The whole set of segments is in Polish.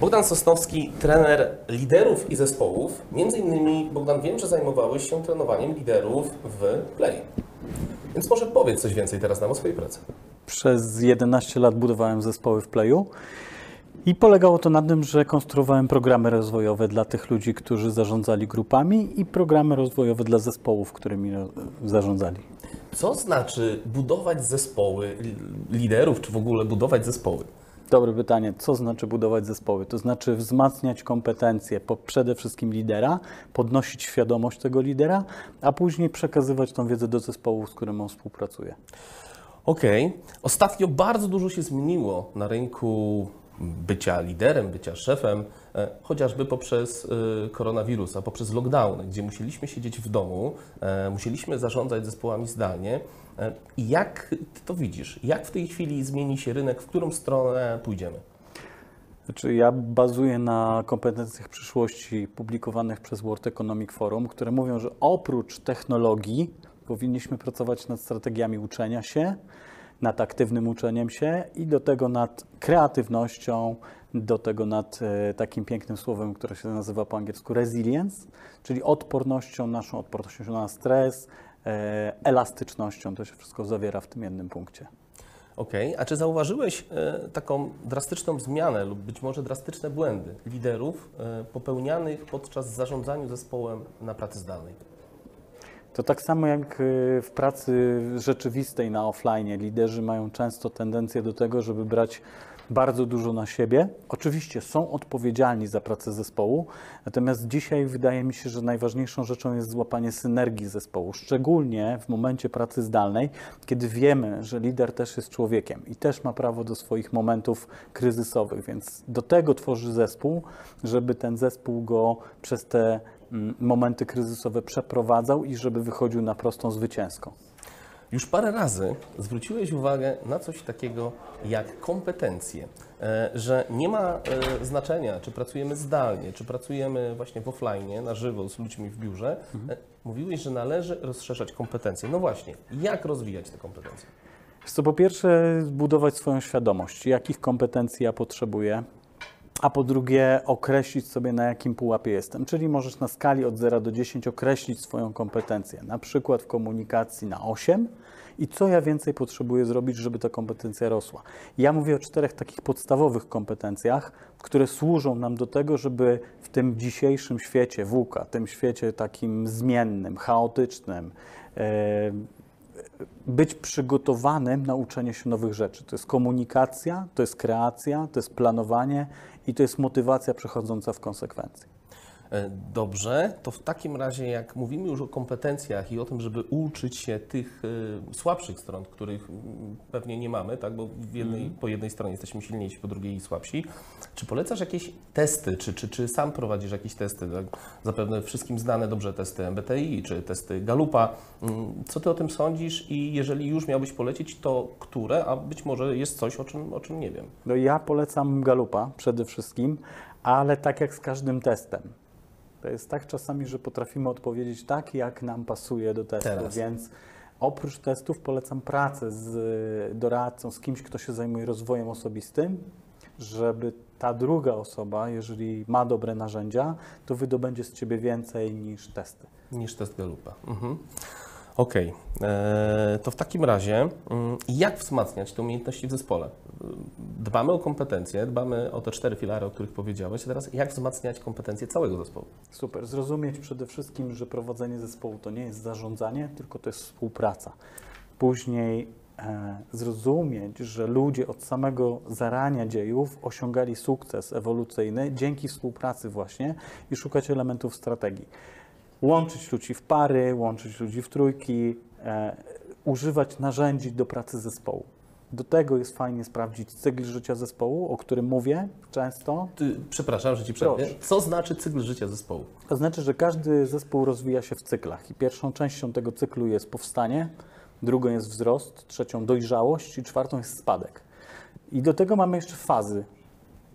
Bogdan Sosnowski, trener liderów i zespołów. Między innymi, Bogdan, wiem, że zajmowałeś się trenowaniem liderów w Play. Więc może powiedz coś więcej teraz nam o swojej pracy. Przez 11 lat budowałem zespoły w Playu i polegało to na tym, że konstruowałem programy rozwojowe dla tych ludzi, którzy zarządzali grupami i programy rozwojowe dla zespołów, którymi zarządzali. Co znaczy budować zespoły li- liderów, czy w ogóle budować zespoły? Dobre pytanie. Co znaczy budować zespoły? To znaczy wzmacniać kompetencje po, przede wszystkim lidera, podnosić świadomość tego lidera, a później przekazywać tą wiedzę do zespołu, z którym on współpracuje. Okej. Ostatnio bardzo dużo się zmieniło na rynku bycia liderem, bycia szefem, e, chociażby poprzez e, koronawirusa, poprzez lockdowny, gdzie musieliśmy siedzieć w domu, e, musieliśmy zarządzać zespołami zdalnie. I jak ty to widzisz? Jak w tej chwili zmieni się rynek, w którą stronę pójdziemy? Znaczy, ja bazuję na kompetencjach przyszłości publikowanych przez World Economic Forum, które mówią, że oprócz technologii powinniśmy pracować nad strategiami uczenia się, nad aktywnym uczeniem się i do tego nad kreatywnością, do tego nad e, takim pięknym słowem, które się nazywa po angielsku resilience, czyli odpornością, naszą odpornością na stres, e, elastycznością. To się wszystko zawiera w tym jednym punkcie. Okej, a czy zauważyłeś e, taką drastyczną zmianę lub być może drastyczne błędy liderów popełnianych podczas zarządzania zespołem na pracy zdalnej? To tak samo jak y, w pracy rzeczywistej na offline. Liderzy mają często tendencję do tego, żeby brać bardzo dużo na siebie. Oczywiście są odpowiedzialni za pracę zespołu, natomiast dzisiaj wydaje mi się, że najważniejszą rzeczą jest złapanie synergii zespołu, szczególnie w momencie pracy zdalnej, kiedy wiemy, że lider też jest człowiekiem i też ma prawo do swoich momentów kryzysowych, więc do tego tworzy zespół, żeby ten zespół go przez te momenty kryzysowe przeprowadzał i żeby wychodził na prostą zwycięską. Już parę razy zwróciłeś uwagę na coś takiego jak kompetencje, e, że nie ma e, znaczenia, czy pracujemy zdalnie, czy pracujemy właśnie w offline, na żywo z ludźmi w biurze. E, Mówiłeś, że należy rozszerzać kompetencje. No właśnie, jak rozwijać te kompetencje? Co po pierwsze, zbudować swoją świadomość, jakich kompetencji ja potrzebuję, a po drugie, określić sobie, na jakim pułapie jestem. Czyli możesz na skali od 0 do 10 określić swoją kompetencję, na przykład w komunikacji na 8 i co ja więcej potrzebuję zrobić, żeby ta kompetencja rosła. Ja mówię o czterech takich podstawowych kompetencjach, które służą nam do tego, żeby w tym dzisiejszym świecie WUKA, tym świecie takim zmiennym, chaotycznym, e, być przygotowanym na uczenie się nowych rzeczy. To jest komunikacja, to jest kreacja, to jest planowanie i to jest motywacja przechodząca w konsekwencje. E, Dobrze, to w takim razie, jak mówimy już o kompetencjach i o tym, żeby uczyć się tych e, słabszych stron, których mm, pewnie nie mamy, tak, bo w jednej, po jednej stronie jesteśmy silniejsi, po drugiej słabsi, czy polecasz jakieś testy, czy, czy, czy sam prowadzisz jakieś testy, tak? zapewne wszystkim znane dobrze testy MBTI, czy testy Galupa. Mm, Co ty o tym sądzisz i jeżeli już miałbyś polecić, to które, a być może jest coś, o czym, o czym nie wiem. No ja polecam Galupa przede wszystkim, ale tak jak z każdym testem. To jest tak czasami, że potrafimy odpowiedzieć tak, jak nam pasuje do testu, Teraz. więc oprócz testów polecam pracę z doradcą, z kimś, kto się zajmuje rozwojem osobistym, żeby ta druga osoba, jeżeli ma dobre narzędzia, to wydobędzie z ciebie więcej niż testy. Niż test Galupa. Mhm. Okej, Eee, to w takim razie mm, jak wzmacniać te umiejętności w zespole? Dbamy o kompetencje, dbamy o te cztery filary, o których powiedziałeś, a teraz jak wzmacniać kompetencje całego zespołu? Super. Zrozumieć przede wszystkim, że prowadzenie zespołu to nie jest zarządzanie, tylko to jest współpraca. Później e, zrozumieć, że ludzie od samego zarania dziejów osiągali sukces ewolucyjny dzięki współpracy właśnie i szukać elementów strategii. Łączyć ludzi w pary, łączyć ludzi w trójki, e, używać narzędzi do pracy zespołu. Do tego jest fajnie sprawdzić cykl życia zespołu, o którym mówię często, Ty, przepraszam, że Ci przerwę. Co znaczy cykl życia zespołu? To znaczy, że każdy zespół rozwija się w cyklach i pierwszą częścią tego cyklu jest powstanie, drugą jest wzrost, trzecią dojrzałość i czwartą jest spadek. I do tego mamy jeszcze fazy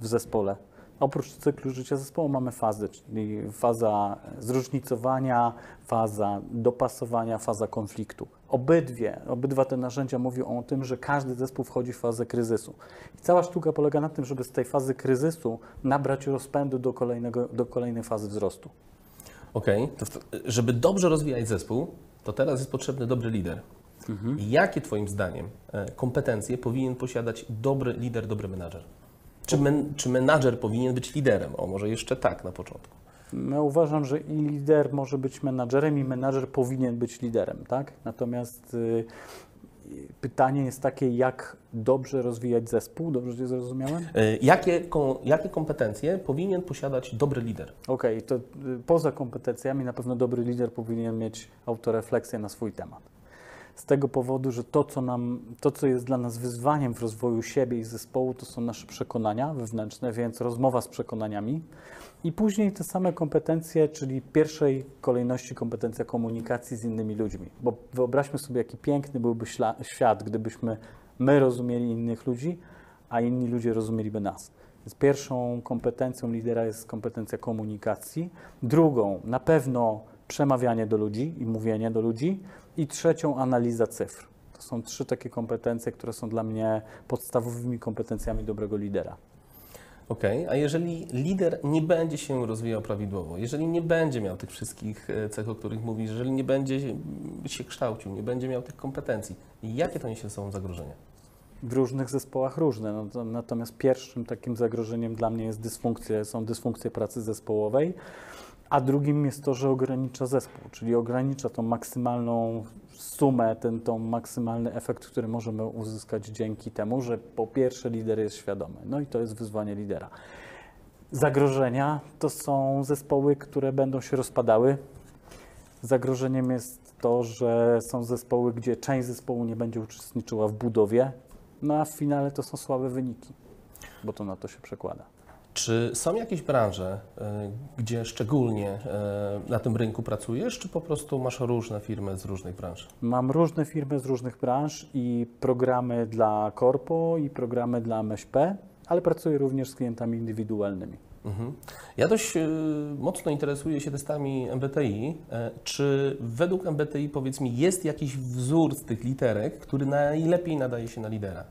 w zespole. Oprócz cyklu życia zespołu mamy fazy, czyli faza zróżnicowania, faza dopasowania, faza konfliktu. obydwie, obydwa te narzędzia mówią o tym, że każdy zespół wchodzi w fazę kryzysu. I cała sztuka polega na tym, żeby z tej fazy kryzysu nabrać rozpędu do, kolejnego, do kolejnej fazy wzrostu. Okej, to w- żeby dobrze rozwijać zespół, to teraz jest potrzebny dobry lider. Jakie Twoim zdaniem e, kompetencje powinien posiadać dobry lider, dobry menadżer? Czy, men, czy menadżer powinien być liderem? O, może jeszcze tak na początku. Ja uważam, że i lider może być menadżerem, i menadżer powinien być liderem, tak? Natomiast y, pytanie jest takie, jak dobrze rozwijać zespół, dobrze Cię zrozumiałem? E, Jakie, ko- jakie kompetencje powinien posiadać dobry lider? Okej, to y, poza kompetencjami na pewno dobry lider powinien mieć autorefleksję na swój temat. Z tego powodu, że to co, nam, to, co jest dla nas wyzwaniem w rozwoju siebie i zespołu, to są nasze przekonania wewnętrzne, więc rozmowa z przekonaniami. I później te same kompetencje, czyli w pierwszej kolejności kompetencja komunikacji z innymi ludźmi. Bo wyobraźmy sobie, jaki piękny byłby świat, gdybyśmy my rozumieli innych ludzi, a inni ludzie rozumieliby nas. Więc pierwszą kompetencją lidera jest kompetencja komunikacji. Drugą na pewno przemawianie do ludzi i mówienie do ludzi. I trzecią analiza cyfr. To są trzy takie kompetencje, które są dla mnie podstawowymi kompetencjami dobrego lidera. Okej, a jeżeli lider nie będzie się rozwijał prawidłowo, jeżeli nie będzie miał tych wszystkich e, cech, o których mówisz, jeżeli nie będzie się- kształcił, nie będzie miał tych kompetencji, jakie to niesie ze sobą zagrożenia? W różnych zespołach różne. No to, natomiast pierwszym takim zagrożeniem dla mnie jest dysfunkcje, są dysfunkcje pracy zespołowej, a drugim jest to, że ogranicza zespół, czyli ogranicza tą maksymalną sumę, ten tą maksymalny efekt, który możemy uzyskać dzięki temu, że po pierwsze lider jest świadomy. No i to jest wyzwanie lidera. Zagrożenia to są zespoły, które będą się rozpadały. Zagrożeniem jest to, że są zespoły, gdzie część zespołu nie będzie uczestniczyła w budowie, no a w finale to są słabe wyniki, bo to na to się przekłada. Czy są jakieś branże, e, gdzie szczególnie e, na tym rynku pracujesz, czy po prostu masz różne firmy z różnych branż? Mam różne firmy z różnych branż i programy dla korpo i programy dla MŚP, ale pracuję również z klientami indywidualnymi. Mhm. Ja dość e, mocno interesuję się testami MBTI. Czy według MBTI, powiedz mi, jest jakiś wzór z tych literek, który najlepiej nadaje się na lidera?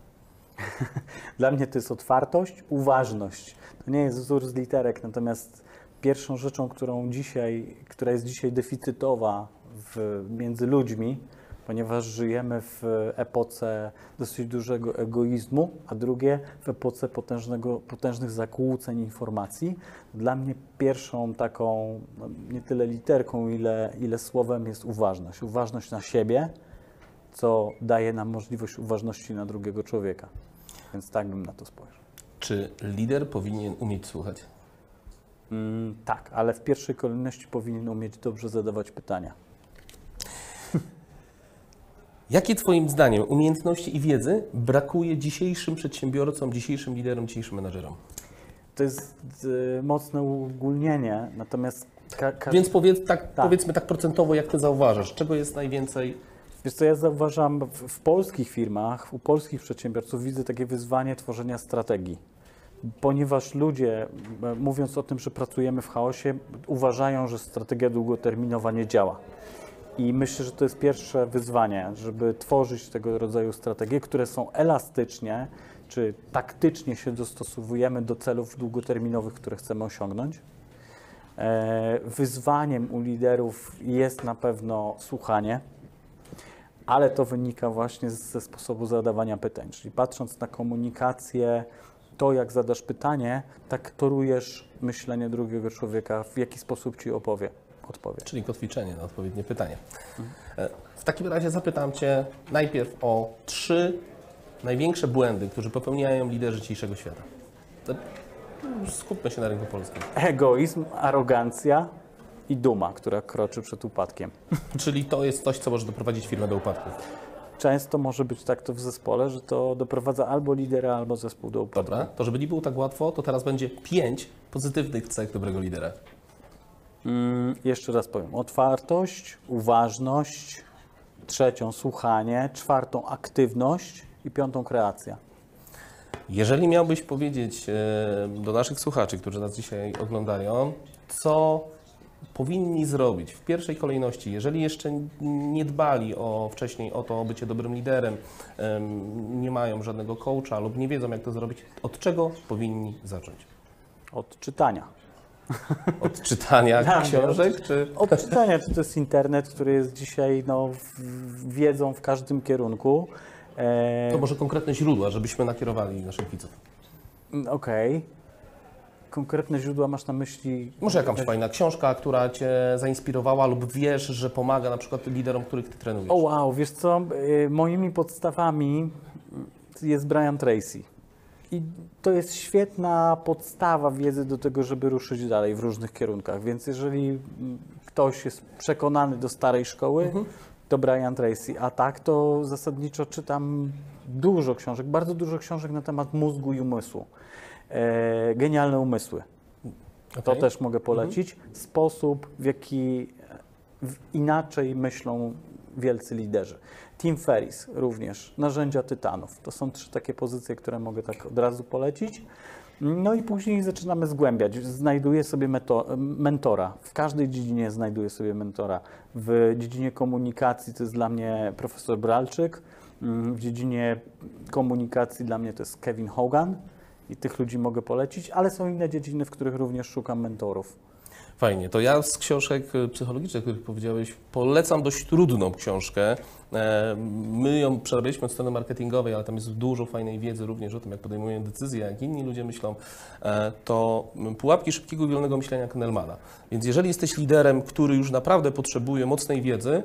Dla mnie to jest otwartość, uważność. To nie jest wzór z literek, natomiast pierwszą rzeczą, którą dzisiaj, która jest dzisiaj deficytowa w, między ludźmi, ponieważ żyjemy w epoce dosyć dużego egoizmu, a drugie w epoce potężnego, potężnych zakłóceń informacji. Dla mnie pierwszą taką, no, nie tyle literką, ile, ile słowem jest uważność. Uważność na siebie, co daje nam możliwość uważności na drugiego człowieka. Więc tak bym na to spojrzał. Czy lider powinien umieć słuchać? Mm, tak, ale w pierwszej kolejności powinien umieć dobrze zadawać pytania. Jakie Twoim zdaniem umiejętności i wiedzy brakuje dzisiejszym przedsiębiorcom, dzisiejszym liderom, dzisiejszym menadżerom? To jest y, mocne uogólnienie, natomiast ka- ka- Więc powiedz, tak, Tak. powiedzmy tak procentowo, jak Ty zauważasz, czego jest najwięcej? Wiesz co, ja zauważam w, w polskich firmach, u polskich przedsiębiorców widzę takie wyzwanie tworzenia strategii. Ponieważ ludzie, mówiąc o tym, że pracujemy w chaosie, uważają, że strategia długoterminowa nie działa. I myślę, że to jest pierwsze wyzwanie, żeby tworzyć tego rodzaju strategie, które są elastycznie, czy taktycznie się dostosowujemy do celów długoterminowych, które chcemy osiągnąć. E, Wyzwaniem u liderów jest na pewno słuchanie, ale to wynika właśnie ze sposobu zadawania pytań. Czyli patrząc na komunikację, to jak zadasz pytanie, tak torujesz myślenie drugiego człowieka, w jaki sposób ci opowie, odpowie. Czyli kotwiczenie na odpowiednie pytanie. E, W takim razie zapytam Cię najpierw o trzy największe błędy, które popełniają liderzy dzisiejszego świata. To- Skupmy się na rynku polskim. Egoizm, arogancja i duma, która kroczy przed upadkiem. Czyli to jest coś, co może doprowadzić firmę do upadku. Często może być tak to w zespole, że to doprowadza albo lidera, albo zespół do upadku. Dobra? To żeby nie było tak łatwo, to teraz będzie pięć pozytywnych cech dobrego lidera. Mm, jeszcze raz powiem. Otwartość, uważność, trzecią słuchanie, czwartą aktywność i piątą kreacja. Jeżeli miałbyś powiedzieć e, do naszych słuchaczy, którzy nas dzisiaj oglądają, co powinni zrobić w pierwszej kolejności, jeżeli jeszcze nie dbali o wcześniej o to o bycie dobrym liderem, em, nie mają żadnego coacha lub nie wiedzą jak to zrobić, od czego powinni zacząć? Od czytania. Od czytania Dla mnie książek, czy Od czytania, czy to jest internet, który jest dzisiaj no, wiedzą w każdym kierunku. E, to może konkretne źródła, żebyśmy nakierowali naszych widzów? mm, Okej. Konkretne źródła masz na myśli? Może jakąś fajna książka, która Cię zainspirowała lub wiesz, że pomaga na przykład liderom, których Ty trenujesz? O wow, wiesz co, y, moimi podstawami jest Brian Tracy. I to jest świetna podstawa wiedzy do tego, żeby ruszyć dalej w różnych kierunkach. Więc jeżeli ktoś jest przekonany do starej szkoły, to Brian Tracy. A tak to zasadniczo czytam dużo książek, bardzo dużo książek na temat mózgu i umysłu. E, genialne umysły. To Okej. też mogę polecić. Sposób, w jaki inaczej myślą wielcy liderzy. Tim Ferris również, narzędzia tytanów. To są trzy takie pozycje, które mogę tak od razu polecić. No i później zaczynamy zgłębiać. Znajduję sobie mentora. W każdej dziedzinie znajduję sobie mentora. W dziedzinie komunikacji to jest dla mnie profesor Bralczyk. Mm, W dziedzinie komunikacji dla mnie to jest Kevin Hogan. I tych ludzi mogę polecić, ale są inne dziedziny, w których również szukam mentorów. Fajnie. To ja z książek psychologicznych, o których powiedziałeś, polecam dość trudną książkę. E, My ją przerabialiśmy od strony marketingowej, ale tam jest dużo fajnej wiedzy również o tym, jak podejmują decyzje, jak inni ludzie myślą. E, To Pułapki szybkiego i wolnego myślenia Kahnemana. Więc jeżeli jesteś liderem, który już naprawdę potrzebuje mocnej wiedzy,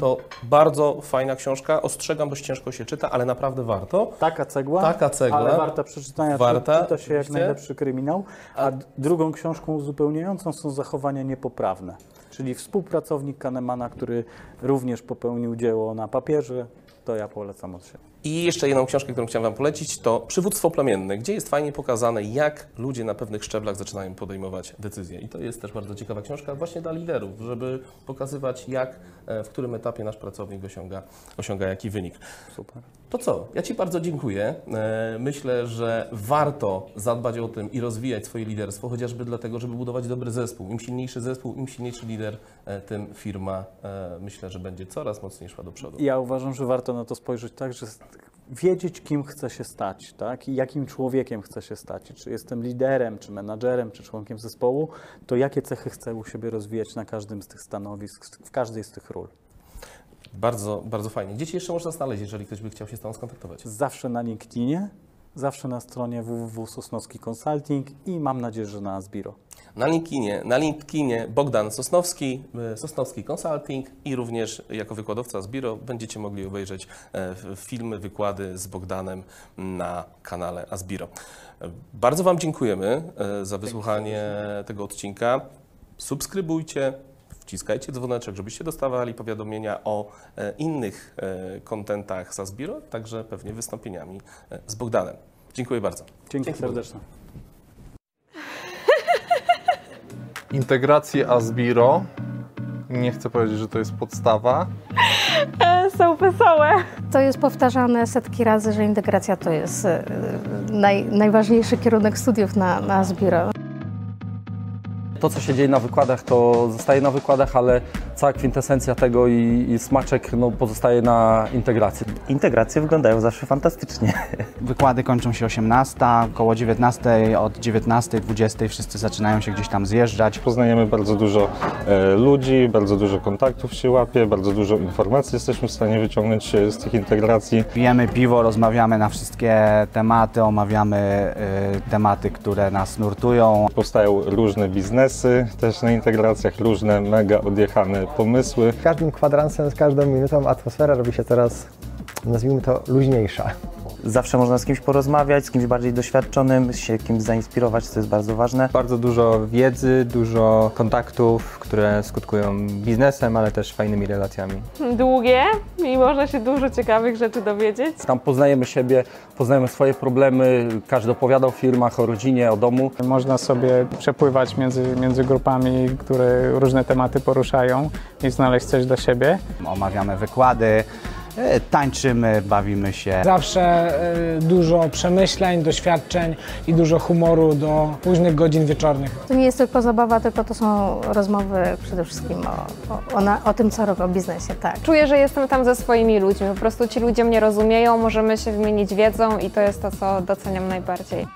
to bardzo fajna książka. Ostrzegam, dość ciężko się czyta, ale naprawdę warto. Taka cegła, Taka cegła. ale warta przeczytania, Warta, czyta się jak najlepszy kryminał. A drugą książką uzupełniającą są zachowania niepoprawne, czyli współpracownik Kahnemana, który również popełnił dzieło na papierze, to ja polecam od siebie. I jeszcze jedną książkę, którą chciałem Wam polecić, to Przywództwo plemienne, gdzie jest fajnie pokazane, jak ludzie na pewnych szczeblach zaczynają podejmować decyzje. I to jest też bardzo ciekawa książka właśnie dla liderów, żeby pokazywać, jak, e, w którym etapie nasz pracownik osiąga, osiąga jaki wynik. Super. To co? Ja Ci bardzo dziękuję. E, Myślę, że warto zadbać o tym i rozwijać swoje liderstwo, chociażby dlatego, żeby budować dobry zespół. Im silniejszy zespół, im silniejszy lider, e, tym firma myślę, że będzie coraz mocniej szła do przodu. Ja uważam, że warto na to spojrzeć tak, że wiedzieć, kim chce się stać, tak? I jakim człowiekiem chce się stać. Czy jestem liderem, czy menadżerem, czy członkiem zespołu, to jakie cechy chcę u siebie rozwijać na każdym z tych stanowisk, w każdej z tych ról. Bardzo, bardzo fajnie. Dzieci jeszcze można znaleźć, jeżeli ktoś by chciał się z Tobą skontaktować. Zawsze na LinkedInie, zawsze na stronie www Sosnowski Consulting i mam nadzieję, że na Asbiro. Na LinkedInie, na LinkedInie Bogdan Sosnowski, e, Sosnowski Consulting i również jako wykładowca z Biro będziecie mogli obejrzeć e, filmy, wykłady z Bogdanem na kanale Asbiro. E, Bardzo Wam dziękujemy za wysłuchanie tego odcinka. Subskrybujcie, wciskajcie dzwoneczek, żebyście dostawali powiadomienia o e, innych e, kontentach z Asbiro, także pewnie wystąpieniami e, z Bogdanem. Dziękuję bardzo. Dzięki Dzięki serdeczne. integrację Asbiro. Nie chcę powiedzieć, że to jest podstawa. Są wesołe. To jest powtarzane setki razy, że integracja to jest naj, najważniejszy kierunek studiów na, na Zbiro. To, co się dzieje na wykładach, to zostaje na wykładach, ale cała kwintesencja tego i, i smaczek no, pozostaje na integracji. Integracje wyglądają zawsze fantastycznie. Wykłady kończą się 18, około 19, od 19, 20 wszyscy zaczynają się gdzieś tam zjeżdżać. Poznajemy bardzo dużo e, ludzi, bardzo dużo kontaktów się łapie, bardzo dużo informacji jesteśmy w stanie wyciągnąć e, z tych integracji. Pijemy piwo, rozmawiamy na wszystkie tematy, omawiamy y, tematy, które nas nurtują. Powstają różne biznesy też na integracjach, różne mega odjechane pomysły. Z każdym kwadransem, z każdą minutą atmosfera robi się coraz, nazwijmy to, luźniejsza. Zawsze można z kimś porozmawiać, z kimś bardziej doświadczonym, się kimś zainspirować, co jest bardzo ważne. Bardzo dużo wiedzy, dużo kontaktów, które skutkują biznesem, ale też fajnymi relacjami. Długie i można się dużo ciekawych rzeczy dowiedzieć. Tam poznajemy siebie, poznajemy swoje problemy, każdy opowiada o firmach, o rodzinie, o domu. Można sobie przepływać między, między grupami, które różne tematy poruszają i znaleźć coś dla siebie. Omawiamy wykłady, Tańczymy, bawimy się. Zawsze y, dużo przemyśleń, doświadczeń i dużo humoru do późnych godzin wieczornych. To nie jest tylko zabawa, tylko to są rozmowy przede wszystkim o, o, o, na, o tym, co robię, o biznesie, tak. Czuję, że jestem tam ze swoimi ludźmi. Po prostu ci ludzie mnie rozumieją, możemy się wymienić wiedzą i to jest to, co doceniam najbardziej.